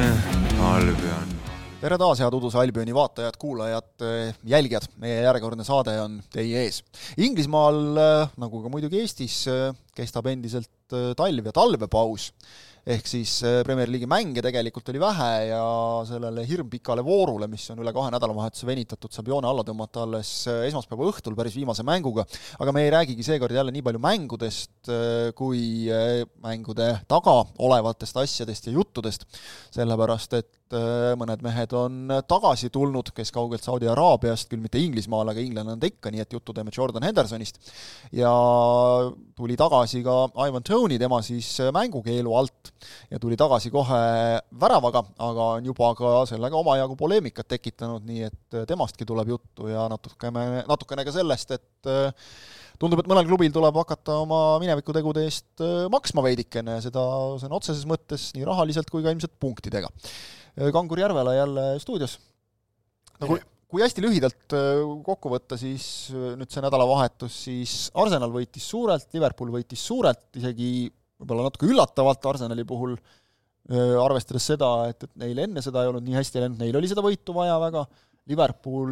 Albion. tere taas, head Uduse Albioni vaatajad, kuulajad, jälgijad, meie järjekordne saade on teie ees. Inglismaal, nagu ka muidugi Eestis, kestab endiselt talv ja talvepaus ehk siis äh, Premier League'i mänge tegelikult oli vähe ja sellele hirmpikale voorule, mis on üle kahe nädalavahetuse venitatud, saab joone alla tõmmata alles äh, esmaspäeva õhtul päris viimase mänguga. aga me ei räägigi seekord jälle nii palju mängudest äh, kui mängude taga olevatest asjadest ja juttudest, sellepärast et mõned mehed on tagasi tulnud, kes kaugelt Saudi Araabiast, küll mitte Inglismaale, aga England on ta ikka, nii et juttu teeme Jordan Hendersonist. ja tuli tagasi ka Ivan Toney, tema siis mängukeelu alt ja tuli tagasi kohe väravaga, aga on juba ka sellega omajagu poleemikat tekitanud, nii et äh, temastki tuleb juttu ja natukene, natukene ka sellest, et äh, tundub, et mõnel klubil tuleb hakata oma minevikutegude eest äh, maksma veidikene, seda sõna otseses mõttes nii rahaliselt kui ka ilmselt punktidega. Kangur Järvela jälle stuudios. no kui, hästi lühidalt kokku võtta, siis nüüd see nädalavahetus, siis Arsenal võitis suurelt, Liverpool võitis suurelt, isegi võib-olla natuke üllatavalt Arsenali puhul, arvestades seda, et, et neil enne seda ei olnud nii hästi läinud, neil oli seda võitu vaja väga, Liverpool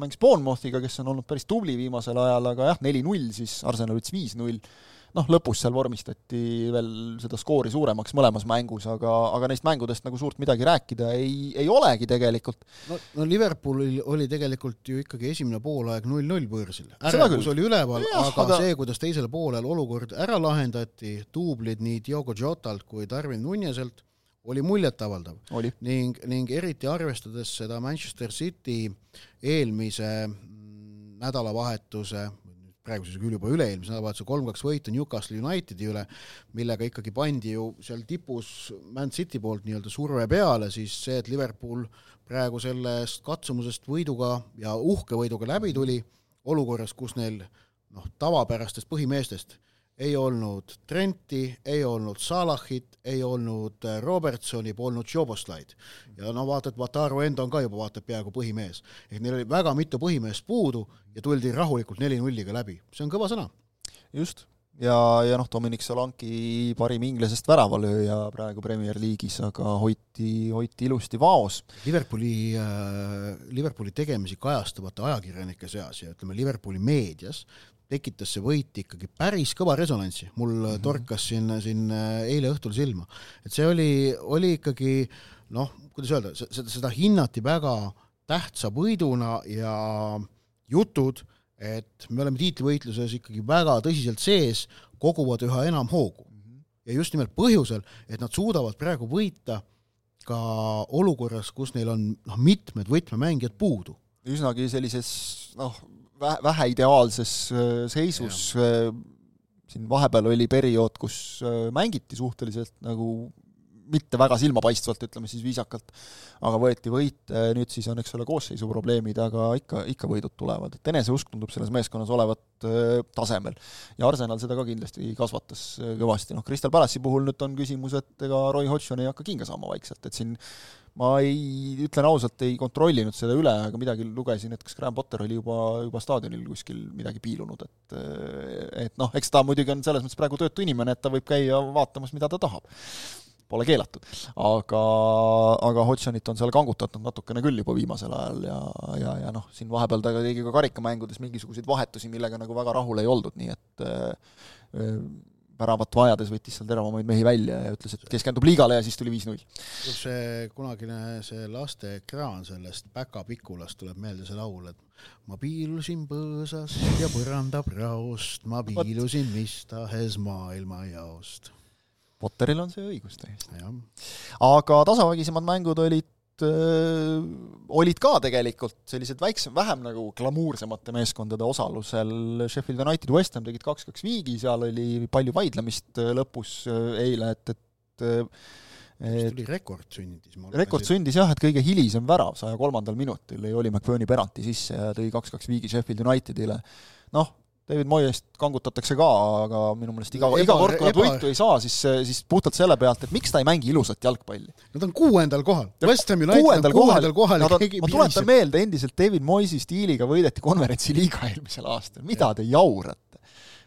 mängis Bournemouthiga, kes on olnud päris tubli viimasel ajal, aga jah, neli-null, siis Arsenal võttis viis-null noh, lõpus seal vormistati veel seda skoori suuremaks mõlemas mängus, aga, aga neist mängudest nagu suurt midagi rääkida ei, ei olegi tegelikult. no, no Liverpoolil oli tegelikult ju ikkagi esimene poolaeg null-null võõrsil. ärevus oli üleval, aga, aga see, kuidas teisel poolel olukord ära lahendati, duublid nii Diogo Jotalt kui Darwin Nuneselt, oli muljetavaldav. ning, ning eriti arvestades seda Manchester City eelmise nädalavahetuse praegu siis küll juba üle-eelmise nädalavahetuse kolm-kaks võitu Newcastle Unitedi üle, millega ikkagi pandi ju seal tipus Man City poolt nii-öelda surve peale, siis see, et Liverpool praegu sellest katsumusest võiduga ja uhke võiduga läbi tuli, olukorras, kus neil noh, tavapärastest põhimeestest ei olnud Trenti, ei olnud Salahit, ei olnud äh, Robertsoni, polnud Joboslaid. ja no vaata, et Wataru enda on ka juba vaata peaaegu põhimees. ehk neil oli väga mitu põhimeest puudu ja tuldi rahulikult neli-nulliga läbi, see on kõva sõna. just, ja, ja noh, Dominic Solanki parim inglasest väravalööja praegu Premier League'is, aga hoiti, hoiti ilusti vaos. Liverpooli äh,, Liverpooli tegemisi kajastavate ajakirjanike seas ja ütleme, Liverpooli meedias tekitas see võit ikkagi päris kõva resonantsi, mul mm -hmm. torkas siin, siin äh, eile õhtul silma. et see oli, oli ikkagi noh, kuidas öelda, seda, seda hinnati väga tähtsa võiduna ja jutud, et me oleme tiitlivõitluses ikkagi väga tõsiselt sees, koguvad üha enam hoogu mm. -hmm. ja just nimelt põhjusel, et nad suudavad praegu võita ka olukorras, kus neil on noh, mitmed võtmemängijad puudu. üsnagi sellises noh, vähe ideaalses äh, seisus, äh, siin vahepeal oli periood, kus äh, mängiti suhteliselt nagu mitte väga silmapaistvalt, ütleme siis viisakalt, aga võeti võite, nüüd siis on, eks ole, koosseisu probleemid, aga ikka, ikka võidud tulevad, et eneseusk tundub selles meeskonnas olevat tasemel. ja Arsenal seda ka kindlasti kasvatas kõvasti, noh, Crystal Palace'i puhul nüüd on küsimus, et ega Roy Hodgson ei hakka kinga saama vaikselt, et siin ma ei, ütlen ausalt, ei kontrollinud seda üle, aga midagi lugesin, et kas Graham Potter oli juba, juba staadionil kuskil midagi piilunud, et et noh, eks ta muidugi on selles mõttes praegu töötu inimene, et ta võib käia vaatamas, mida ta tahab. Pole keelatud. aga, aga Hodgsonit on seal kangutatud natukene küll juba viimasel ajal ja, ja, ja noh, siin vahepeal ta tegi ka karikamängudes mingisuguseid vahetusi, millega nagu väga rahul ei oldud, nii et väravat vajades võttis seal teravamaid mehi välja ja ütles, et keskendub liigale ja siis tuli viis-null. see kunagine see lasteekraan sellest Päka Pikulast tuleb meelde see laul, et ma piilusin põõsast ja põrandapraost, ma piilusin mis tahes maailmajaost. Potteril on see õigus täiesti. aga tasavägisemad mängud olid äh, olid ka tegelikult sellised väiksem, vähem nagu glamuursemate meeskondade osalusel, Sheffield United, West Ham tegid kaks-kaks viigi, seal oli palju vaidlemist äh, lõpus äh, eile, et, et et tuli rekord sündis. rekord sündis jah, et kõige hilisem värav saja kolmandal minutil oli McBurney penalti sisse ja tõi kaks-kaks viigi Sheffield Unitedile. noh, David Moyest kangutatakse ka, aga minu meelest iga, iga kord, kui nad võitu ei saa, siis, siis puhtalt selle pealt, et miks ta ei mängi ilusat jalgpalli. Nad on kuuendal kohal. West Ham United on kuuendal kohal. No, ma tuletan meelde, endiselt David Moyesi stiiliga võideti konverentsi liiga eelmisel aastal, mida te jaurate?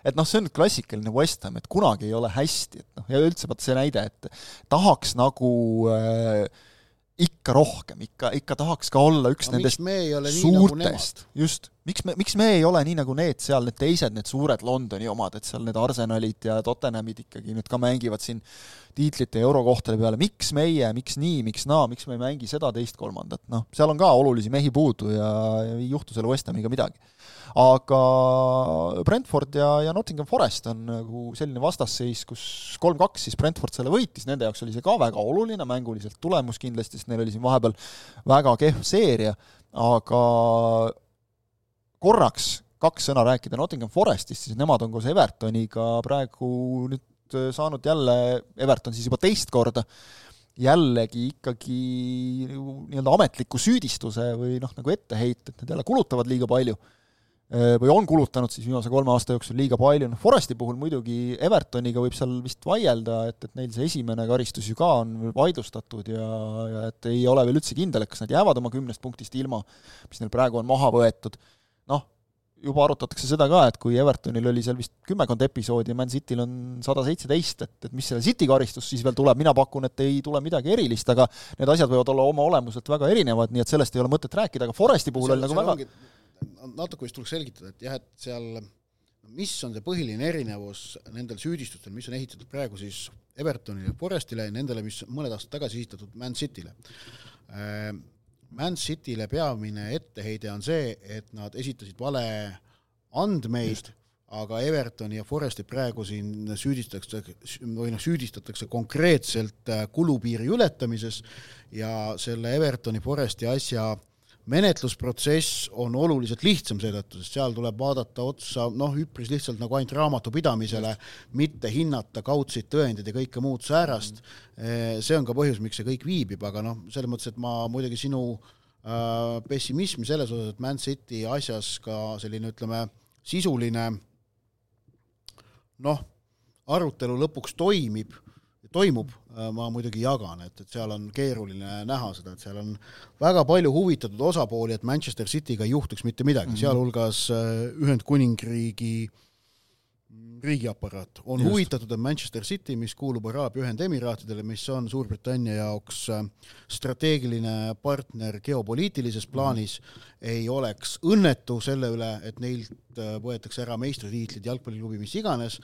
et noh, see on klassikaline West Ham, et kunagi ei ole hästi, et noh, ja üldse vaata see näide, et tahaks nagu äh, ikka rohkem, ikka, ikka tahaks ka olla üks no, nendest nagu suurtest, nagu just, miks me, miks me ei ole nii nagu need seal, need teised, need suured Londoni omad, et seal need Arsenalid ja Tottenhamid ikkagi nüüd ka mängivad siin tiitlite ja eurokohtade peale, miks meie, miks nii, miks naa, miks me ei mängi seda, teist, kolmandat, noh, seal on ka olulisi mehi puudu ja, ja ei juhtu selle West Hamiga midagi. Aga Brentford ja, ja Nottingham Forest on nagu selline vastasseis, kus kolm-kaks siis Brentford selle võitis, nende jaoks oli see ka väga oluline mänguliselt tulemus kindlasti, sest neil oli siin vahepeal väga kehv seeria, aga korraks kaks sõna rääkida Nottingham Forestist, siis nemad on koos Evertoniga praegu nüüd saanud jälle, Everton siis juba teist korda, jällegi ikkagi nii-öelda ametliku süüdistuse või noh, nagu etteheite, et nad jälle kulutavad liiga palju. Äh, või on kulutanud siis viimase kolme aasta jooksul liiga palju, noh Foresti puhul muidugi Evertoniga võib seal vist vaielda, et, et neil see esimene karistus ju ka on vaidlustatud ja, ja et ei ole veel üldse kindel, et kas nad jäävad oma kümnest punktist ilma, mis neil praegu on maha võetud, noh, juba arutatakse seda ka, et kui Evertonil oli seal vist kümmekond episoodi ja Man Cityl on sada seitseteist, et, et mis selle City karistus siis veel tuleb, mina pakun, et ei tule midagi erilist, aga need asjad võivad olla oma olemuselt väga erinevad, nii et sellest ei ole mõtet rääkida, aga Foresti puhul oli nagu väga ongi natuke vist tuleks selgitada, et jah, et seal mis on see põhiline erinevus nendel süüdistustel, mis on ehitatud praegu siis Evertonile ja Forestile ja nendele, mis mõned aastad tagasi esitatud Man Cityle. Äh, Man Cityle peamine etteheide on see, et nad esitasid vale andmeid, aga Evertoni ja Foresti praegu siin süüdistatakse või noh, süüdistatakse konkreetselt äh, kulupiiri ületamises ja selle Evertoni Foresti asja menetlusprotsess on oluliselt lihtsam seetõttu, sest seal tuleb vaadata otsa noh, üpris lihtsalt nagu ainult raamatupidamisele, mitte hinnata kaudseid tõendeid ja kõike muud säärast. see on ka põhjus, miks see kõik viibib, aga noh, selles mõttes, et ma muidugi sinu äh, pessimismi selles osas, et Man City asjas ka selline, ütleme, sisuline noh, arutelu lõpuks toimib toimub, äh, ma muidugi jagan, et, et seal on keeruline näha seda, et seal on väga palju huvitatud osapooli, et Manchester Cityga ei juhtuks mitte midagi mm -hmm., sealhulgas äh, Ühendkuningriigi riigiaparaat on Just. huvitatud, et Manchester City, mis kuulub Araabia Ühendemiraatidele, mis on Suurbritannia jaoks äh, strateegiline partner geopoliitilises mhm. plaanis mm, ei oleks õnnetu selle üle, et neilt võetakse ära meistritiitlid, jalgpalliklubi, mis iganes,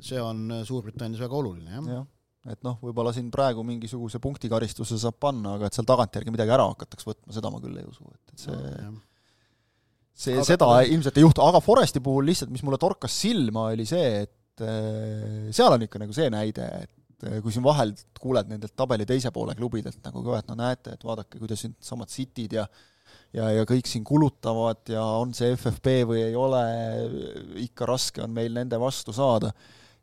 see on Suurbritannias väga oluline, jah ja et noh, võib-olla siin praegu mingisuguse punktikaristuse saab panna, aga et seal tagantjärgi midagi ära hakataks võtma, seda ma küll ei usu, et, et see no, see, seda aga... ilmselt ei juhtu, aga Foresti puhul lihtsalt, mis mulle torkas silma, oli see, et äh, seal on ikka nagu see näide, et äh, kui siin vahel kuuled nendelt tabeli teise poole klubidelt nagu ka, et no näete, et vaadake, kuidas nüüd samad Cityd ja ja, ja kõik siin kulutavad ja on see FFP või ei ole, ikka raske on meil nende vastu saada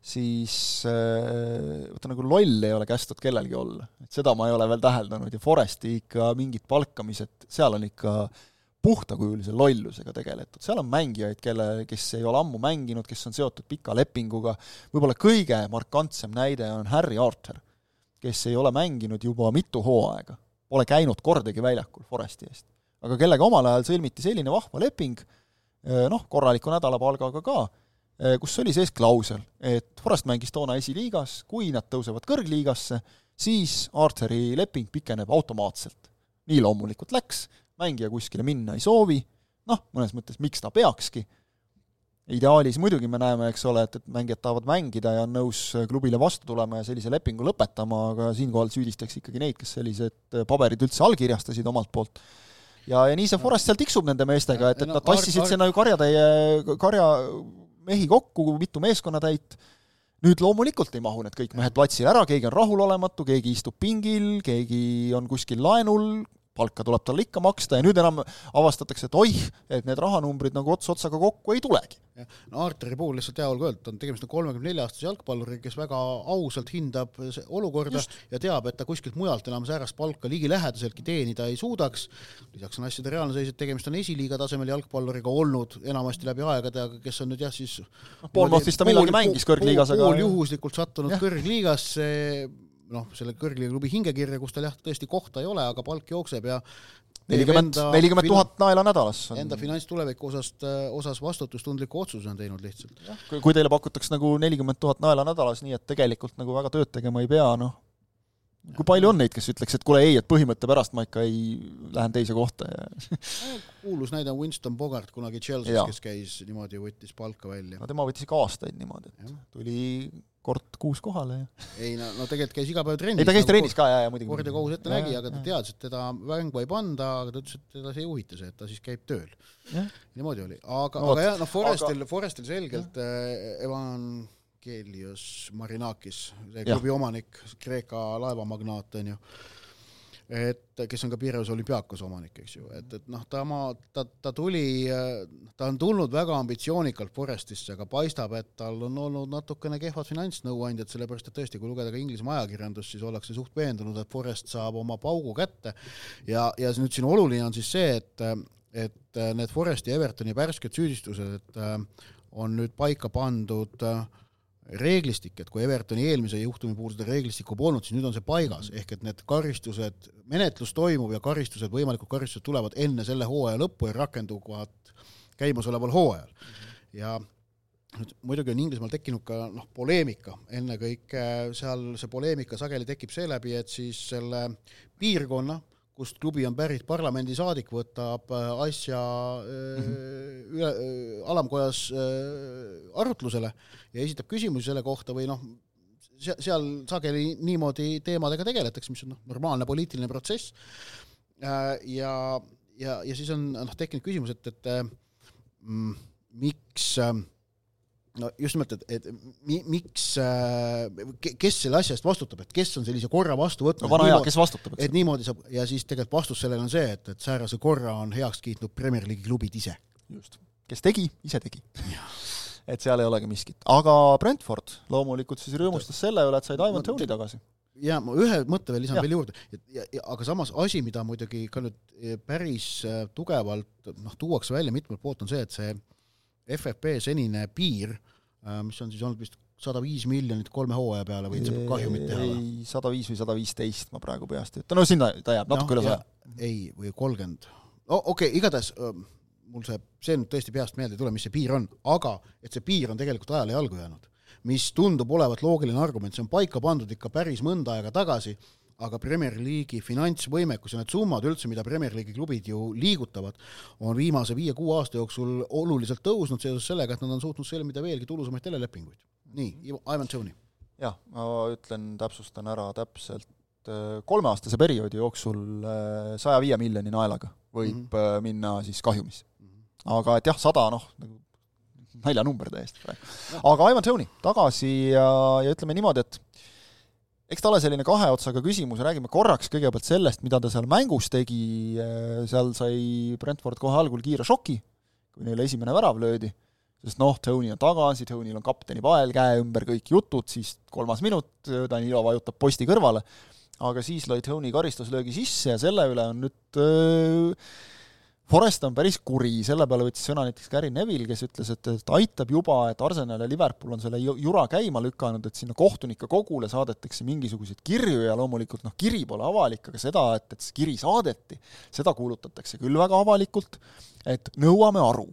siis äh, vaata nagu loll ei ole kästud kellelgi olla. et seda ma ei ole veel täheldanud ja Foresti ikka mingid palkamised, seal on ikka puhtakujulise lollusega tegeletud, seal on mängijaid, kelle, kes ei ole ammu mänginud, kes on seotud pika lepinguga, võib-olla kõige markantsem näide on Harry Arter, kes ei ole mänginud juba mitu hooaega, pole käinud kordagi väljakul Foresti eest. aga kellega omal ajal sõlmiti selline vahva leping, äh, noh, korraliku nädalapalgaga ka, Äh, kus oli sees klausel, et Forest mängis toona esiliigas, kui nad tõusevad kõrgliigasse, siis Arteri leping pikeneb automaatselt. nii loomulikult läks, mängija kuskile minna ei soovi, noh, mõnes mõttes miks ta peakski, ideaalis muidugi me näeme, eks ole, et, et mängijad tahavad mängida ja on nõus klubile vastu tulema ja sellise lepingu lõpetama, aga siinkohal süüdistaks ikkagi neid, kes sellised paberid üldse allkirjastasid omalt poolt. ja, ja nii see Forest seal tiksub nende meestega, et, et nad tassisid sinna ju karjatäie, karja mehi kokku, mitu meeskonnatäit, nüüd loomulikult ei mahu need kõik mehed platsile ära, keegi on rahulolematu, keegi istub pingil, keegi on kuskil laenul, palka tuleb talle ikka maksta ja nüüd enam avastatakse, et oih, et need rahanumbrid nagu ots otsaga kokku ei tulegi. no Arteri puhul lihtsalt hea olla öeldud, on tegemist on kolmekümne nelja aastase jalgpalluriga, kes väga ausalt hindab olukorda Just. ja teab, et ta kuskilt mujalt enam säärast palka ligilähedaseltki teenida ei suudaks. lisaks on asjade reaalne seis, et tegemist on esiliiga tasemel jalgpalluriga olnud enamasti läbi aegade, aga kes on nüüd jah, siis Bournemouthis ta millalgi mängis kõrgliigas, aga pooljuhuslikult sattunud kõrgliigasse noh, selle kõrgliiga klubi hingekirja, kus tal jah, tõesti kohta ei ole, aga palk jookseb ja nelikümmend, nelikümmend tuhat naela nädalas on. Enda finantstuleviku osast, osas vastutustundliku otsuse on teinud lihtsalt. kui, kui teile pakutakse nagu nelikümmend tuhat naela nädalas, nii et tegelikult nagu väga tööd tegema ei pea, noh, kui palju on neid, kes ütleks, et kuule ei, et põhimõtte pärast ma ikka ei, lähen teise kohta ja kuulus näide on Winston Bogart kunagi Chelsea's, kes käis niimoodi, võttis palka välja. no tema võttis ikka aastaid niimoodi, et ja. tuli kord kuus kohale ja ei no, no tegelikult käis iga päev trennis. ei, ta käis nagu trennis ka, jaa, jaa, muidugi. kord ja kohus ette nägi, aga ta teadis, et teda mängu ei panda, aga ta ütles, et teda see ei huvita see, et ta siis käib tööl. niimoodi oli, aga no,, aga jah, noh, Forestil aga..., Forestil selgelt äh, Evan Gelios Marinakis, see klubi omanik, Kreeka laevamagnaat, on ju, et kes on ka Piraeus olümpiaakos omanik, eks ju, et, et noh, ta oma, ta, ta tuli, ta on tulnud väga ambitsioonikalt Forestisse, aga paistab, et tal on olnud natukene kehvad finantsnõuandjad, sellepärast et tõesti, kui lugeda ka Inglismaa ajakirjandust, siis ollakse suht veendunud, et Forest saab oma paugu kätte. Ja, ja nüüd siin oluline on siis see, et et need Foresti ja Evertoni värsked süüdistused, et on nüüd paika pandud äh, reeglistik, et kui Evertoni eelmise juhtumi puhul seda reeglistikku polnud, siis nüüd on see paigas, ehk et need karistused, menetlus toimub ja karistused, võimalikud karistused tulevad enne selle hooaja lõppu ja rakenduvad käimasoleval hooajal. ja nüüd muidugi on Inglismaal tekkinud ka noh, poleemika, ennekõike seal see poleemika sageli tekib seeläbi, et siis selle piirkonna kust klubi on pärit parlamendisaadik, võtab äh, asja mm -hmm. üle, äh, alamkojas arutlusele ja esitab küsimusi selle kohta või noh, seal sageli niimoodi teemadega tegeletakse, mis on noh, normaalne poliitiline protsess. ja, ja, ja siis on noh, tekkinud küsimus, et, et mm, miks äh, no just nimelt, et, et mi, miks, äh, kes selle asja eest vastutab, et kes on sellise korra vastu võtnud no vana hea, kes vastutab, eks? et niimoodi saab ja siis tegelikult vastus sellele on see, et, et säärase korra on heaks kiitnud Premier League'i klubid ise. just. kes tegi, ise tegi. et seal ei olegi miskit. aga Brentford loomulikult siis rõõmustas selle üle, et said Ivan Tony tagasi ja ma ühe mõtte veel lisan ja. veel juurde, ja aga samas asi, mida muidugi ka nüüd eh, päris äh, tugevalt noh, tuuakse välja mitmelt poolt, on see, et see FFP senine piir, äh, mis on siis olnud vist sada viis miljonit kolme hooaja peale või saab kahjumit teha või? ei, sada viis või sada viisteist, ma praegu peast ei ütle, no sinna ta jääb, natuke no, üle saja. ei, või kolmkümmend. no okei okay,, igatahes mul see, see nüüd tõesti peast meelde ei tule, mis see piir on, aga et see piir on tegelikult ajale jalgu jäänud, mis tundub olevat loogiline argument, see on paika pandud ikka päris mõnda aega tagasi aga Premier League'i finantsvõimekus ja need summad üldse, mida Premier League'i klubid ju liigutavad, on viimase viie-kuue aasta jooksul oluliselt tõusnud seoses sellega, et nad on suutnud sõlmida veelgi tulusamaid telelepinguid. nii, Ivan Tšõuni. jah, ma ütlen, täpsustan ära täpselt, äh, kolmeaastase perioodi jooksul äh, saja viie miljoni naelaga võib mm -hmm. minna siis kahjumisse. aga et jah, sada noh, nagu naljanumber täiesti praegu. aga Ivan Tony tagasi ja, ja ütleme niimoodi, et eks ta ole selline kahe otsaga küsimus, räägime korraks kõigepealt sellest, mida ta seal mängus tegi, seal sai Brentford kohe algul kiire šoki, kui neile esimene värav löödi, sest noh, Tony on tagasi, Tonyl on kapteni pael käe ümber, kõik jutud, siis kolmas minut, Danilo vajutab posti kõrvale, aga siis lõi Tony karistuslöögi sisse ja selle üle on nüüd öö, Forest on päris kuri, selle peale võttis sõna näiteks Gary Neville, kes ütles, et, et aitab juba, et Arsenal ja Liverpool on selle jura käima lükanud, et sinna kohtunike kogule saadetakse mingisuguseid kirju ja loomulikult noh, kiri pole avalik, aga seda, et, et see kiri saadeti, seda kuulutatakse küll väga avalikult, et nõuame aru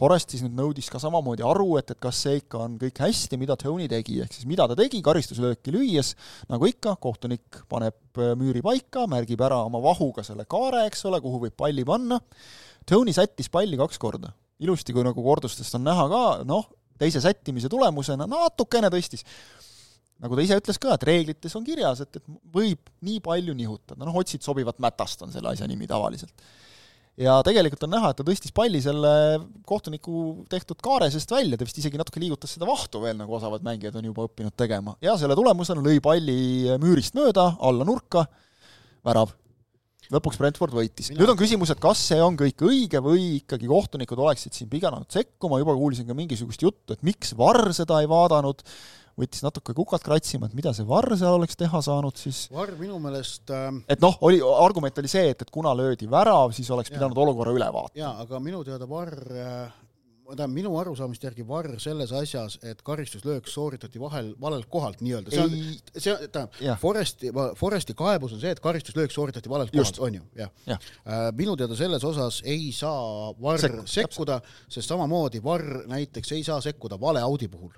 Forest siis nüüd nõudis ka samamoodi aru, et, et kas see ikka on kõik hästi, mida Tony tegi, ehk siis mida ta tegi karistuslööki lüües, nagu ikka, kohtunik paneb äh, müüri paika, märgib ära oma vahuga selle kaare, eks ole, kuhu võib palli panna, Tony sättis palli kaks korda. ilusti, kui nagu kordustest on näha ka, noh, teise sättimise tulemusena natukene tõstis. nagu ta ise ütles ka, et reeglites on kirjas, et, et võib nii palju nihutada, noh, otsid sobivat mätast, on selle asja nimi tavaliselt ja tegelikult on näha, et ta tõstis palli selle kohtuniku tehtud kaare seest välja, ta vist isegi natuke liigutas seda vahtu veel, nagu osavad mängijad on juba õppinud tegema. ja selle tulemusena lõi palli müürist mööda, alla nurka, värav. Lõpuks Brentford võitis. nüüd on küsimus, et kas see on kõik õige või ikkagi kohtunikud oleksid siin pidanud sekkuma, juba kuulsin ka mingisugust juttu, et miks VAR seda ei vaadanud, võttis natuke kukalt kratsima, et mida see Varr seal oleks teha saanud siis. Varr minu meelest äh, et noh, oli, argument oli see, et, et kuna löödi värav, siis oleks ja. pidanud olukorra üle vaatama. jaa, aga minu teada Varr äh, tähendab, minu arusaamist järgi varr selles asjas, et karistuslöök sooritati vahel, valelt kohalt nii-öelda, see on, see tähendab, Foresti, Foresti kaebus on see, et karistuslöök sooritati valelt kohalt, on ju, jah. Ja. ja.. minu teada selles osas ei saa varr Sekku, sekkuda, sest samamoodi varr näiteks ei saa sekkuda vale audi puhul.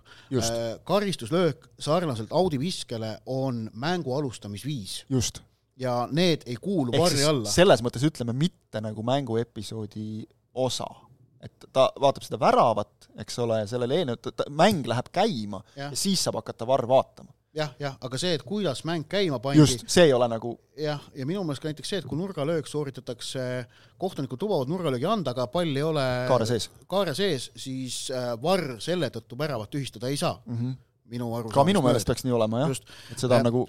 karistuslöök sarnaselt audi viskele on mängu alustamisviis. just. Ja need ei kuulu varri alla. selles mõttes ütleme mitte nagu mänguepisoodi osa et ta vaatab seda väravat, eks ole, ja sellele eelnevat, mäng läheb käima ja, ja siis saab hakata varr vaatama. Jah, jah, aga see, et kuidas mäng käima pandi just, see ei ole nagu jah, ja minu meelest ka näiteks see, et kui nurgalöök sooritatakse, kohtunikud lubavad nurgalöögi anda, aga pall ei ole kaare sees, kaare sees, siis äh, varr selle tõttu väravat tühistada ei saa. Mm. -hmm minu aru ka minu meelest peaks nii olema jah, et seda on nagu,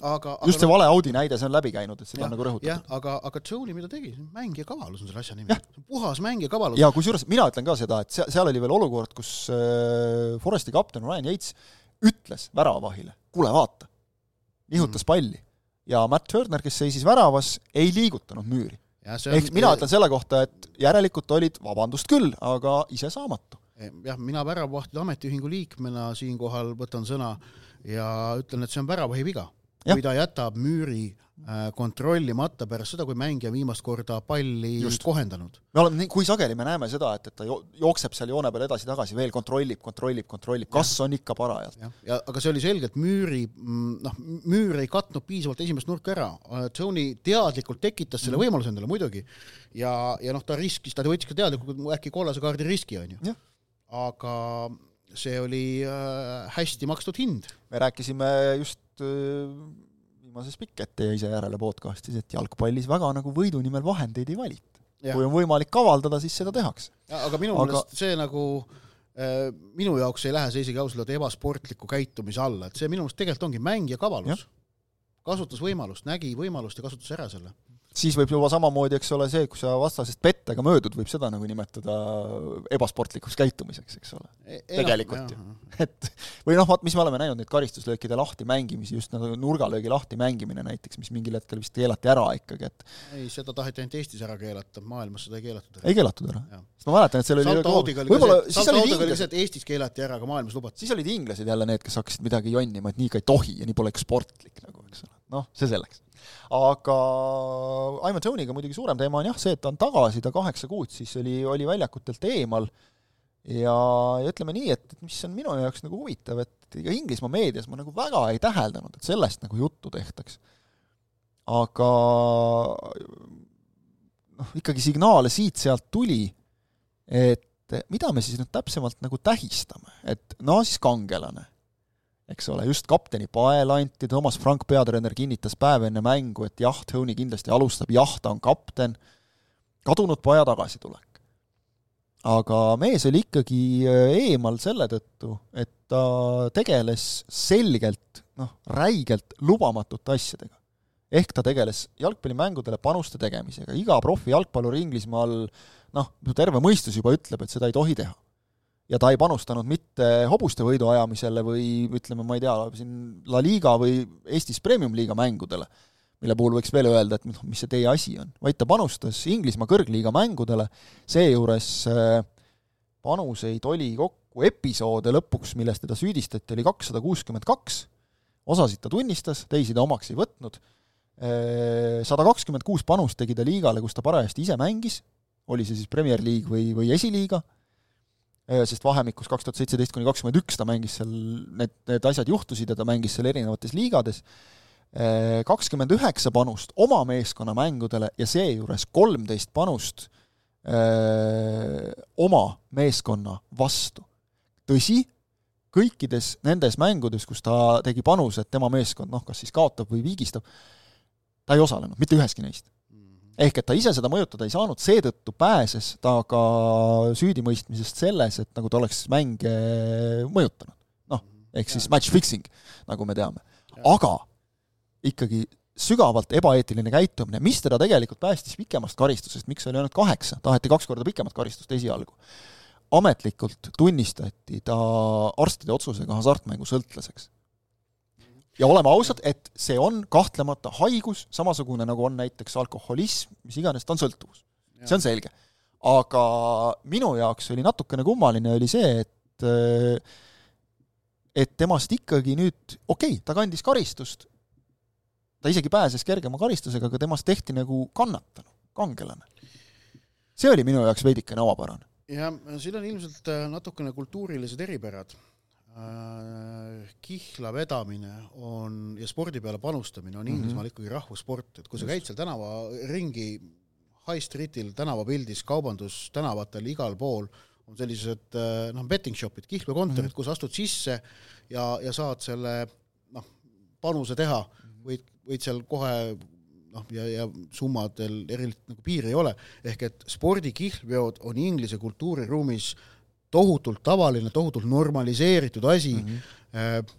just see vale Audi näide, see on läbi käinud, et seda ja, on nagu rõhutatud. jah, aga, aga Johnny, mida tegi, mäng ja kavalus on selle asja nimi. puhas mäng ja kavalus. ja kusjuures mina ütlen ka seda, et seal, seal oli veel olukord, kus äh, Foresti kapten Ryan Yates ütles väravavahile, kuule vaata, nihutas mm. palli. ja Matt Turner, kes seisis väravas, ei liigutanud müüri. ehk mina ütlen selle kohta, et järelikult olid, vabandust küll, aga ise saamatu jah, mina väravavahtide ametiühingu liikmena siinkohal võtan sõna ja ütlen, et see on väravahi viga. kui ta jätab müüri äh, kontrollimata pärast seda, kui mängija viimast korda palli Just. kohendanud. me oleme, kui sageli me näeme seda, et, et ta jookseb seal joone peal edasi-tagasi, veel kontrollib, kontrollib, kontrollib, kas on ikka parajalt. ja aga see oli selgelt müüri, mm, noh, müür ei katnud piisavalt esimest nurka ära, Tony teadlikult tekitas selle mm. võimaluse endale muidugi ja, ja noh, ta riskis, ta võttis ka teadlikult äkki kollase kaardi riski, on ju aga see oli äh, hästi makstud hind. me rääkisime just äh, viimases Pikete ja ise järele podcastis, et jalgpallis väga nagu võidu nimel vahendeid ei valita. kui on võimalik kavaldada, siis seda tehakse. aga minu aga... meelest see nagu äh, minu jaoks ei lähe see isegi ausalt öelda ebasportliku käitumise alla, et see minu meelest tegelikult ongi mäng ja kavalus. kasutas võimalust, nägi võimalust ja kasutas ära selle siis võib juba samamoodi, eks ole, see, kui sa vastasest pettega möödud, võib seda nagu nimetada ebasportlikuks käitumiseks, eks ole e. tegelikult ju. et või noh, vaat mis me oleme näinud, neid karistuslöökide lahti mängimisi, just nagu nurgalöögi lahti mängimine näiteks, mis mingil hetkel vist keelati ära ikkagi, et ei, seda taheti ainult Eestis ära keelata, maailmas seda ei keelatud ära. ei keelatud ära? sest ma mäletan, et seal oli võib-olla siis olid inglased Eestis keelati ära, aga maailmas lubati. siis olid inglased jälle need, kes hakkasid midagi jonnima, et nii ka ei tohi ja nii pole sportlik nagu, eks ole. Noh, see selleks. Aga Ivan Tonyga muidugi suurem teema on jah see, et ta on tagasi, ta kaheksa kuud siis oli, oli väljakutelt eemal. Ja, ja ütleme nii, et, et mis on minu jaoks nagu huvitav, et ega Inglismaa meedias ma nagu väga ei täheldanud, et sellest nagu juttu tehtaks. aga noh, ikkagi signaale siit-sealt tuli, et mida me siis nüüd täpsemalt nagu tähistame, et no siis kangelane eks ole, just kapteni pael anti, Toomas Frank, peatreener, kinnitas päev enne mängu, et jah, Tony kindlasti alustab, jah, ta on kapten, kadunud paja tagasitulek. aga mees oli ikkagi äh, eemal selle tõttu, et ta tegeles selgelt, noh, räigelt lubamatute asjadega. ehk ta tegeles jalgpallimängudele panuste tegemisega, iga profi jalgpallur Inglismaal noh, terve mõistus juba ütleb, et seda ei tohi teha ja ta ei panustanud mitte hobuste võidu ajamisele või ütleme, ma ei tea, siin La Liga või Eestis Premium-liiga mängudele, mille puhul võiks veel öelda, et noh, mis see teie asi on, vaid ta panustas Inglismaa kõrgliiga mängudele, seejuures äh, panuseid oli kokku episoode lõpuks, milles teda süüdistati, oli kakssada kuuskümmend kaks, osasid ta tunnistas, teisi ta omaks ei võtnud, äh, sada kakskümmend kuus panust tegi ta liigale, kus ta parajasti ise mängis, oli see siis Premier League või, või esiliiga sest vahemikus kaks tuhat seitseteist kuni kakskümmend üks ta mängis seal, need, need asjad juhtusid ja ta mängis seal erinevates liigades, äh, kakskümmend üheksa panust oma meeskonna mängudele ja seejuures kolmteist panust öö, äh, oma meeskonna vastu. tõsi, kõikides nendes mängudes, kus ta tegi panuse, et tema meeskond noh, kas siis kaotab või viigistab, ta ei osalenud, mitte üheski neist ehk et ta ise seda mõjutada ei saanud, seetõttu pääses ta ka süüdimõistmisest selles, et nagu ta oleks mänge mõjutanud. noh, ehk siis match fixing, nagu me teame. aga ikkagi sügavalt ebaeetiline käitumine, mis teda tegelikult päästis pikemast karistusest, miks oli ainult kaheksa, taheti kaks korda pikemat karistust esialgu. ametlikult tunnistati ta arstide otsusega hasartmängusõltlaseks ja oleme ausad, et see on kahtlemata haigus, samasugune nagu on näiteks alkoholism, mis iganes, ta on sõltuvus. see on selge. aga minu jaoks oli natukene kummaline, oli see, et et temast ikkagi nüüd, okei okay,, ta kandis karistust, ta isegi pääses kergema karistusega, aga temast tehti nagu kannatanu, kangelane. see oli minu jaoks veidikene omapärane. jah, siin on ilmselt äh, natukene kultuurilised eripärad. Äh, kihla vedamine on ja spordi peale panustamine on mhm. Inglismaal mm -hmm. ikkagi rahvussport, et kui sa käid seal tänavaringi high streetil, tänavapildis, kaubandustänavatel, igal pool, on sellised äh, noh, betting shop'id, kihlveokontorid mm, -hmm. kus astud sisse ja, ja saad selle noh, panuse teha, võid, võid seal kohe noh, ja, ja summadel erilist nagu piiri ei ole, ehk et spordikihlveod on Inglise kultuuriruumis tohutult tavaline, tohutult normaliseeritud asi. Mm, -hmm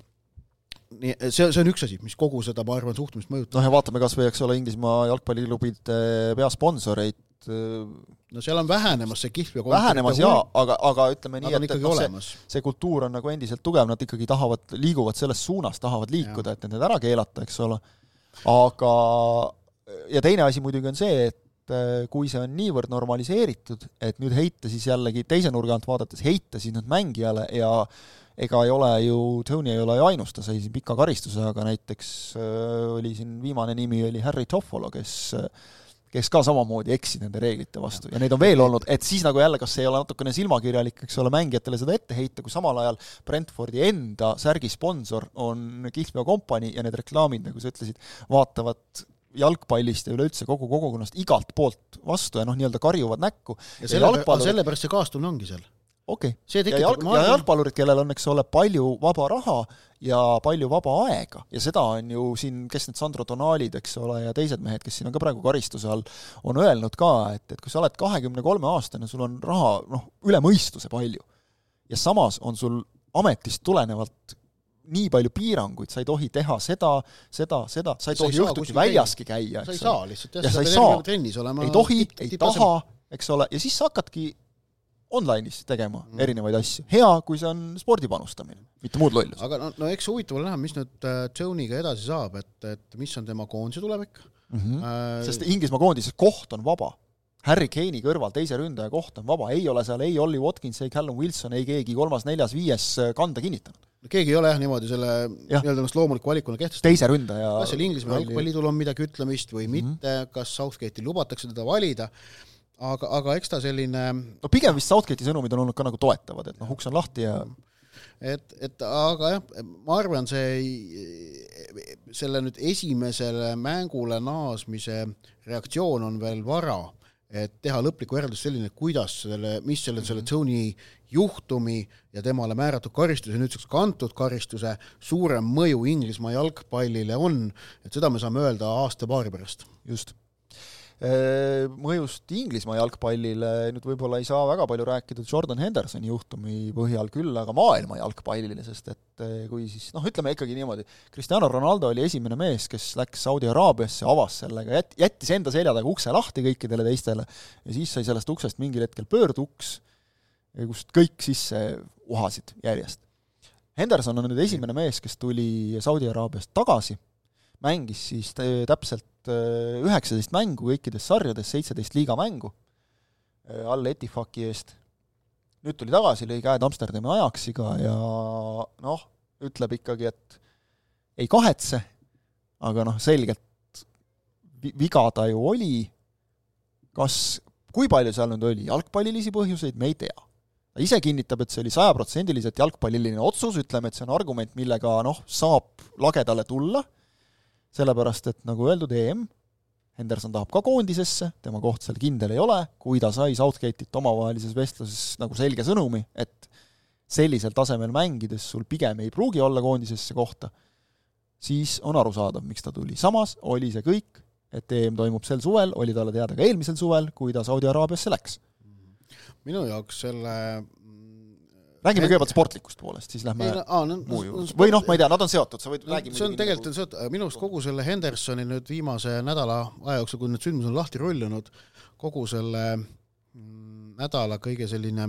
nii, see, see on üks asi, mis kogu seda, ma arvan, suhtumist mõjutab. noh ja vaatame kas või, eks ole, Inglismaa jalgpalliklubide peasponsoreid, no seal on vähenemas see kihlveo vähenemas jaa, aga, aga ütleme nii, et, et noh, see, see kultuur on nagu endiselt tugev, nad ikkagi tahavad, liiguvad selles suunas, tahavad liikuda, et need ära keelata, eks ole. aga, ja teine asi muidugi on see, et äh, kui see on niivõrd normaliseeritud, et nüüd heita siis jällegi teise nurga alt vaadates, heita siis nüüd mängijale ja ega ei ole ju, Tony ei ole ju ainus, ta sai siin pika karistuse, aga näiteks äh, oli siin viimane nimi oli Harry Toffolo, kes äh, kes ka samamoodi eksid nende reeglite vastu. Ja neid on veel olnud, et siis nagu jälle, kas ei ole natukene silmakirjalik, eks ole, mängijatele seda ette heita, kui samal ajal Brentfordi enda särgi sponsor on Kihlveo Company ja need reklaamid, nagu sa ütlesid, vaatavad jalgpallist ja üleüldse kogu kogukonnast igalt poolt vastu ja noh, nii-öelda karjuvad näkku. ja selle, jalgpallurid... sellepärast see kaastunne ongi seal okei okay., ja jalg, ja jalgpallurid, kellel on, eks ole, palju vaba raha ja palju vaba aega ja seda on ju siin, kes need Sandro Donalid, eks ole, ja teised mehed, kes siin on ka praegu karistuse all, on öelnud ka, et, et kui sa oled kahekümne kolme aastane, sul on raha noh, üle mõistuse palju. ja samas on sul ametist tulenevalt nii palju piiranguid, sa ei tohi teha seda, seda, seda, sa ei tohi õhtuti väljaski käia, eks ole. sa ei saa lihtsalt, jah, sa ei saa, ei tohi, ei taha, eks ole, ja siis sa hakkadki online'is tegema mm. erinevaid asju. hea, kui see on spordi panustamine, mitte muud lollus. aga no, no eks huvitav ole näha, mis nüüd äh, Jone'iga edasi saab, et, et mis on tema koondise tulevik mm. -hmm. Äh, sest Inglismaa koondises koht on vaba. Harry Kane'i kõrval teise ründaja koht on vaba, ei ole seal ei Ollie Watkins, ei Callum Wilson, ei keegi kolmas, neljas, viies äh, kanda kinnitanud. Keegi ei ole jah niimoodi selle nii-öelda ennast loomuliku valikuna kehtestanud. teise ründaja kas seal Inglismaa jalgpalliliidul on midagi ütlemist või mm -hmm. mitte, kas Southgate'il lubatakse teda valida, aga, aga eks ta selline no pigem vist Southgate'i sõnumid on olnud ka nagu toetavad, et noh, uks on lahti ja et, et aga jah, ma arvan, see, selle nüüd esimesele mängule naasmise reaktsioon on veel vara, et teha lõplikku järeldust selline, kuidas selle, mis selle, selle Tony juhtumi ja temale määratud karistuse, nüüdseks kantud karistuse suurem mõju Inglismaa jalgpallile on, et seda me saame öelda aasta-paari pärast. just mõjust Inglismaa jalgpallile nüüd võib-olla ei saa väga palju rääkida Jordan Hendersoni juhtumi põhjal, küll aga maailma jalgpallile, sest et äh, kui siis noh, ütleme ikkagi niimoodi, Cristiano Ronaldo oli esimene mees, kes läks Saudi Araabiasse, avas sellega, jät-, jättis enda selja taga ukse lahti kõikidele teistele ja siis sai sellest uksest mingil hetkel pöörduks, kust kõik sisse uhasid järjest. Henderson on nüüd esimene mees, kes tuli Saudi Araabiast tagasi, mängis siis täpselt Äh, üheksateist mängu kõikides sarjades, seitseteist liigamängu äh, all Etifaki eest. nüüd tuli tagasi, lõi käed Amsterdami Ajaxiga ja noh, ütleb ikkagi, et ei kahetse, aga noh, selgelt viga ta ju oli, kas, kui palju seal nüüd oli jalgpallilisi põhjuseid, me ei tea. ta ise kinnitab, et see oli sajaprotsendiliselt jalgpalliline otsus, ütleme, et see on argument, millega noh, saab lagedale tulla sellepärast et nagu öeldud, EM, Henderson tahab ka koondisesse, tema koht seal kindel ei ole, kui ta sai Southgate'ilt omavahelises vestluses nagu selge sõnumi, et sellisel tasemel mängides sul pigem ei pruugi olla koondisesse kohta, siis on arusaadav, miks ta tuli. samas oli see kõik, et EM toimub sel suvel, oli talle teada ka eelmisel suvel, kui ta Saudi Araabiasse läks. minu jaoks selle räägime kõigepealt sportlikust poolest, siis lähme no, aa, no, muu juurde. või noh, ma ei tea, nad on seotud, sa võid räägi see on tegelikult nagu... seotud, minu arust kogu selle Hendersoni nüüd viimase nädala aja jooksul, kui need sündmused on lahti rullunud, kogu selle mm, nädala kõige selline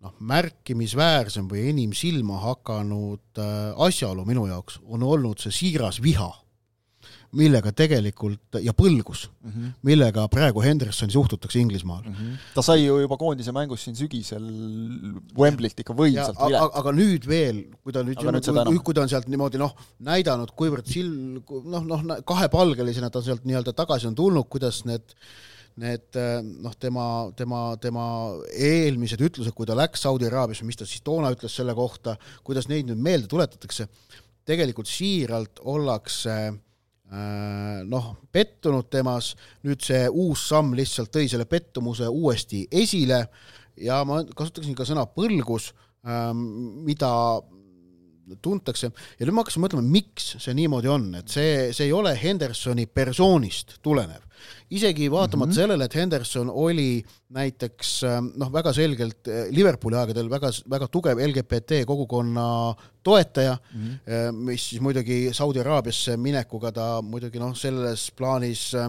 noh, märkimisväärsem või enim silma hakanud äh, asjaolu minu jaoks on olnud see siiras viha, millega tegelikult, ja põlgus mm, -hmm. millega praegu Hendersoni suhtutakse Inglismaal mm. -hmm. ta sai ju juba koondise mängus siin sügisel Wembley't ikka võimsalt vilet. aga nüüd veel, kui ta nüüd, nüüd kui ta on sealt niimoodi noh, näidanud, kuivõrd sil-, noh, noh, kahepalgelisena ta sealt nii-öelda tagasi on tulnud, kuidas need need noh, tema, tema, tema eelmised ütlused, kui ta läks Saudi Araabiasse, mis ta siis toona ütles selle kohta, kuidas neid nüüd meelde tuletatakse, tegelikult siiralt ollakse äh, noh, pettunud temas, nüüd see uus samm lihtsalt tõi selle pettumuse uuesti esile. Ja ma kasutaksin ka sõna põlgus, ähm, mida tuntakse ja nüüd ma hakkasin mõtlema, miks see niimoodi on, et see, see ei ole Hendersoni persoonist tulenev. isegi vaatamata mm -hmm. sellele, et Henderson oli näiteks noh, väga selgelt eh, Liverpooli aegadel väga, väga tugev LGBT kogukonna toetaja mm, -hmm. mis siis muidugi Saudi Araabiasse minekuga ta muidugi noh, selles plaanis äh,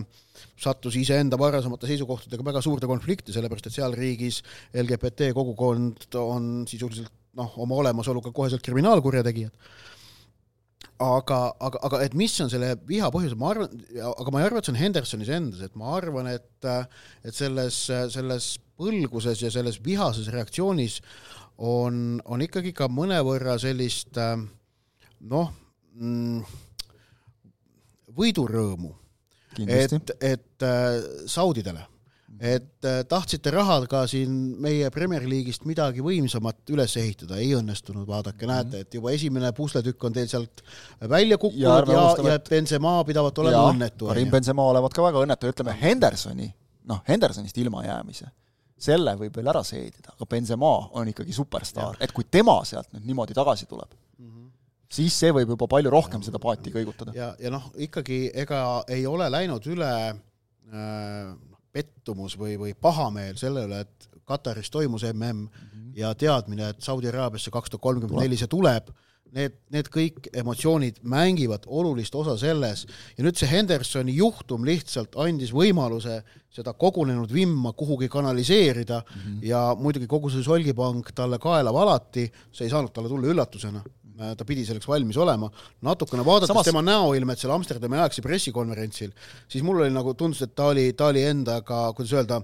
sattus iseenda varasemate seisukohtadega väga suurde konflikti, sellepärast et seal riigis LGBT kogukond on sisuliselt noh, oma olemasoluga koheselt kriminaalkurjategijad. aga, aga, aga et mis on selle viha põhjus, ma arvan, aga ma ei arva, et see on Hendersonis endas, et ma arvan, et et selles, selles põlguses ja selles vihases reaktsioonis on, on ikkagi ka mõnevõrra sellist noh, mm, võidurõõmu. et, et saudidele et äh, tahtsite rahaga siin meie Premier League'ist midagi võimsamat üles ehitada, ei õnnestunud, vaadake -hmm. näete, et juba esimene pusletükk on teil sealt välja kukkunud ja, ja, ja Benzema pidavat olema õnnetu. Karim Benzema olevat ka väga õnnetu, ütleme Hendersoni, noh, Hendersonist ilmajäämise, selle võib veel ära seedida, aga Benzema on ikkagi superstaar, et kui tema sealt nüüd niimoodi tagasi tuleb mm, -hmm siis see võib juba palju rohkem seda paati kõigutada. ja, ja noh, ikkagi ega ei ole läinud üle äh, pettumus või, või pahameel selle üle, et Kataris toimus mm mm -hmm. ja teadmine, et Saudi Araabiasse kaks tuhat kolmkümmend neli see tuleb, need, need kõik emotsioonid mängivad olulist osa selles ja nüüd see Hendersoni juhtum lihtsalt andis võimaluse seda kogunenud vimma kuhugi kanaliseerida mm -hmm. ja muidugi kogu see solgipank talle kaela valati, see ei saanud talle tulla üllatusena ta pidi selleks valmis olema, natukene vaadates Samas... tema näoilmet seal Amsterdami ajaksi pressikonverentsil, siis mul oli nagu tundus, et ta oli, ta oli endaga, kuidas öelda,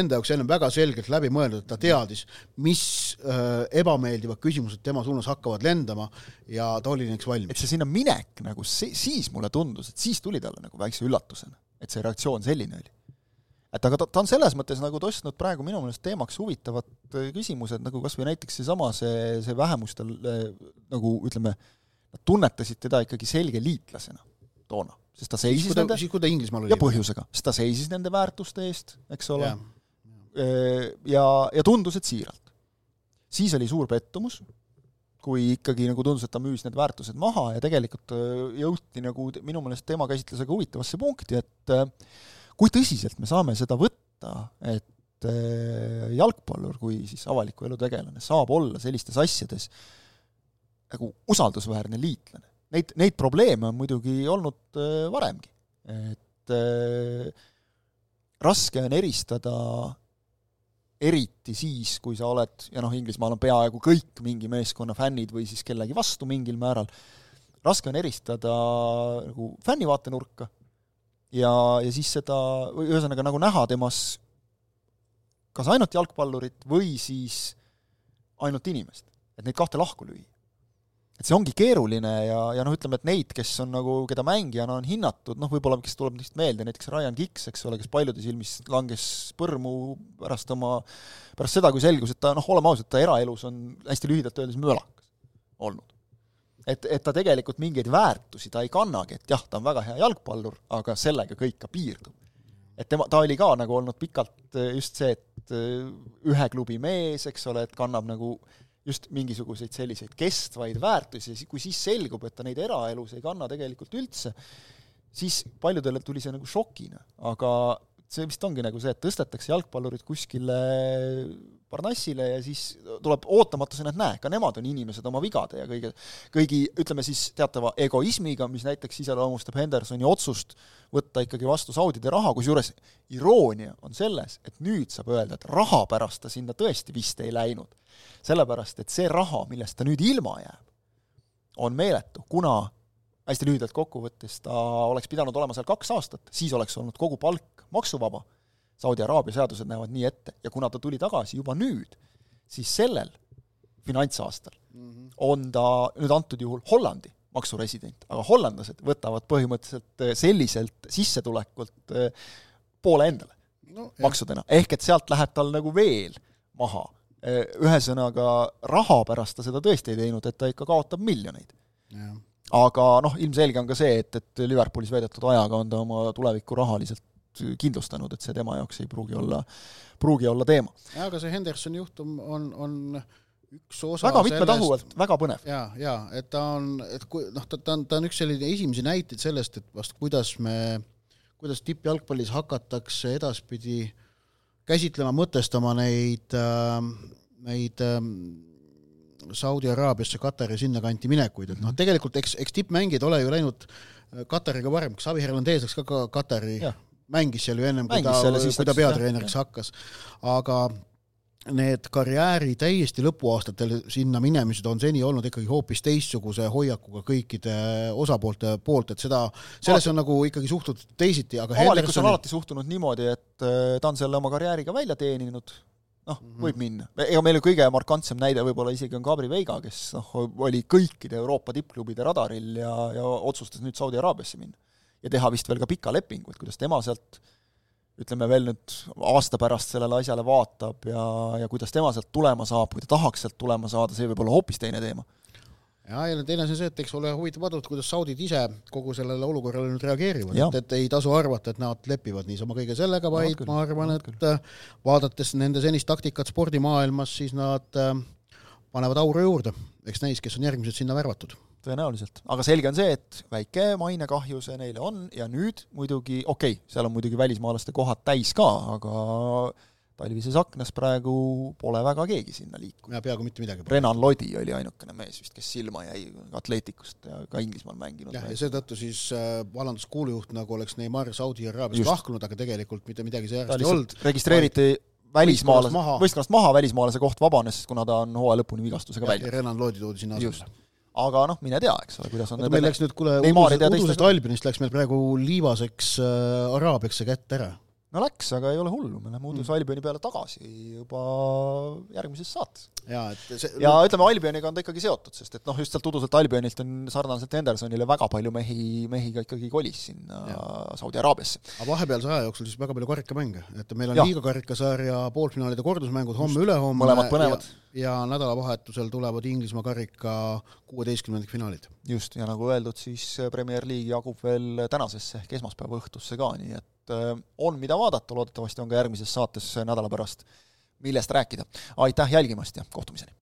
enda jaoks ennem väga selgelt läbi mõeldud, et ta teadis, mis äh, ebameeldivad küsimused tema suunas hakkavad lendama ja ta oli nendeks valmis. et see sinna minek nagu see, siis mulle tundus, et siis tuli talle nagu väikse üllatusena, et see reaktsioon selline oli et aga ta, ta on selles mõttes nagu tõstnud praegu minu meelest teemaks huvitavad äh, küsimused, nagu kas või näiteks seesama, see, see vähemustel äh, nagu ütleme, nad tunnetasid teda ikkagi selge liitlasena toona, sest ta seisis siis, nende siis kui ta Inglismaal oli. ja põhjusega, sest ta seisis nende väärtuste eest, eks ole, äh, ja, ja tundus, et siiralt. siis oli suur pettumus, kui ikkagi nagu tundus, et ta müüs need väärtused maha ja tegelikult jõuti nagu minu meelest tema käsitlusega huvitavasse punkti, et kui tõsiselt me saame seda võtta, et äh, jalgpallur kui siis avaliku elu tegelane saab olla sellistes asjades nagu usaldusväärne liitlane. Neid, neid probleeme on muidugi olnud äh, varemgi, et äh, raske on eristada eriti siis, kui sa oled, ja noh, Inglismaal on peaaegu kõik mingi meeskonna fännid või siis kellegi vastu mingil määral, raske on eristada nagu fänni vaatenurka ja, ja siis seda, või ühesõnaga nagu näha temas kas ainult jalgpallurit või siis ainult inimest. et neid kahte lahku lüüa. et see ongi keeruline ja, ja noh, ütleme, et neid, kes on nagu, keda mängijana on hinnatud, noh, võib-olla, kes tuleb neist meelde, näiteks Ryan Giggs, eks ole, kes paljude silmis langes põrmu pärast oma, pärast seda, kui selgus, et ta noh, oleme ausad, ta eraelus on hästi lühidalt öeldes mölakas olnud et, et ta tegelikult mingeid väärtusi ta ei kannagi, et jah, ta on väga hea jalgpallur, aga sellega kõik ka piirdub. et tema, ta oli ka nagu olnud pikalt eh, just see, et eh, ühe klubi mees, eks ole, et kannab nagu just mingisuguseid selliseid kestvaid väärtusi, kui siis selgub, et ta neid eraelus ei kanna tegelikult üldse, siis paljudele tuli see nagu šokina, aga see vist ongi nagu see, et tõstetakse jalgpallurid kuskile parnassile ja siis tuleb ootamatusena, et näe, ka nemad on inimesed oma vigade ja kõige, kõigi, ütleme siis teatava egoismiga, mis näiteks iseloomustab Hendersoni otsust võtta ikkagi vastu Saudide raha, kusjuures iroonia on selles, et nüüd saab öelda, et raha pärast ta sinna tõesti vist ei läinud. sellepärast, et see raha, millest ta nüüd ilma jääb, on meeletu, kuna hästi lühidalt kokku võttes, ta oleks pidanud olema seal kaks aastat, siis oleks olnud kogu palk maksuvaba, Saudi Araabia seadused näevad nii ette ja kuna ta tuli tagasi juba nüüd, siis sellel finantsaastal mm -hmm. on ta nüüd antud juhul Hollandi maksuresident, aga hollandlased võtavad põhimõtteliselt eh, selliselt sissetulekult eh, poole endale no, maksudena, ehk et sealt läheb tal nagu veel maha. Eh, ühesõnaga, raha pärast ta seda tõesti ei teinud, et ta ikka kaotab miljoneid. aga noh, ilmselge on ka see, et, et Liverpoolis veedetud ajaga on ta oma tulevikku rahaliselt kindlustanud, et see tema jaoks ei pruugi olla, pruugi olla teema. jaa, aga see Hendersoni juhtum on, on üks osa väga mitmetahuvalt, väga põnev. jaa, jaa, et ta on, et kui noh, ta, ta on, ta on üks selline esimesi näiteid sellest, et vast kuidas me, kuidas tippjalgpallis hakatakse edaspidi käsitlema, mõtestama neid äh,, neid äh, Saudi Araabiasse, Katari sinnakanti minekuid, et noh, tegelikult eks, eks tippmängijad ole ju läinud äh, Katariga varem, kas Xavi Hernandez läks ka, ka Katari, mängis seal ju ennem, kui ta, kui ta peatreeneriks hakkas, aga need karjääri täiesti lõpuaastatel sinna minemised on seni olnud ikkagi hoopis teistsuguse hoiakuga kõikide osapoolte poolt, et seda, sellesse on nagu ikkagi suhtutud teisiti, aga avalikkus Henderson... on alati suhtunud niimoodi, et äh, ta on selle oma karjääriga välja teeninud, noh -hmm., võib minna. ega meil kõige markantsem näide võib-olla isegi on Gabri Veiga, kes noh, oli kõikide Euroopa tippklubide radaril ja, ja otsustas nüüd Saudi Araabiasse minna. Ja teha vist veel ka pika lepingu, et kuidas tema sealt ütleme veel nüüd aasta pärast sellele asjale vaatab ja, ja kuidas tema sealt tulema saab, kui ta tahaks sealt tulema saada, see võib olla hoopis teine teema. ja, ja teine asi on see, et eks ole huvitav vaadata, kuidas saudid ise kogu sellele olukorrale nüüd reageerivad, et, et ei tasu arvata, et nad lepivad niisama kõige sellega, vaid küll, ma arvan, et küll. vaadates nende senist taktikat spordimaailmas, siis nad äh, panevad auru juurde, eks näis, kes on järgmised sinna värvatud tõenäoliselt, aga selge on see, et väike mainekahju see neile on ja nüüd muidugi, okei okay,, seal on muidugi välismaalaste kohad täis ka, aga talvises aknas praegu pole väga keegi sinna liikunud. ja peaaegu mitte midagi. Renan Lodi oli ainukene mees vist, kes silma jäi Atleticust ja ka Inglismaal mänginud. jah, ja seetõttu siis äh, vallandus kuulujuht, nagu oleks Neimar Saudi Araabias lahkunud, aga tegelikult mitte midagi säärast ei olnud. registreeriti vaid välismaalase, võistkonnast maha välismaalase koht vabanes, kuna ta on hooaja lõpuni vigastusega välja. Renan Lodi toodi sinna asemele aga noh, mine tea, eks ole, kuidas on meil läks nüüd, kuule, udusest Albionist läks meil praegu liivaseks äh, Araabiasse kätte ära no läks, aga ei ole hullu, me läheme Udus mm. Albioni peale tagasi juba järgmises saates. ja, et see ja ütleme, Albioniga on ta ikkagi seotud, sest et noh, just sealt Uduselt Albionilt on sarnaselt Hendersonile väga palju mehi, mehi ka ikkagi kolis sinna ja. Saudi Araabiasse. aga vahepealse aja jooksul siis väga palju karikamänge, et meil on liiga karikasarja poolfinaalide kordusmängud homme-ülehomme mõlemad põnevad. ja nädalavahetusel tulevad Inglismaa karika kuueteistkümnendikfinaalid. just, ja nagu öeldud, siis Premier League jagub veel tänasesse ehk esmaspäeva õhtusse ka, nii et et äh, on, mida vaadata, loodetavasti on ka järgmises saates nädala pärast millest rääkida. aitäh jälgimast ja kohtumiseni!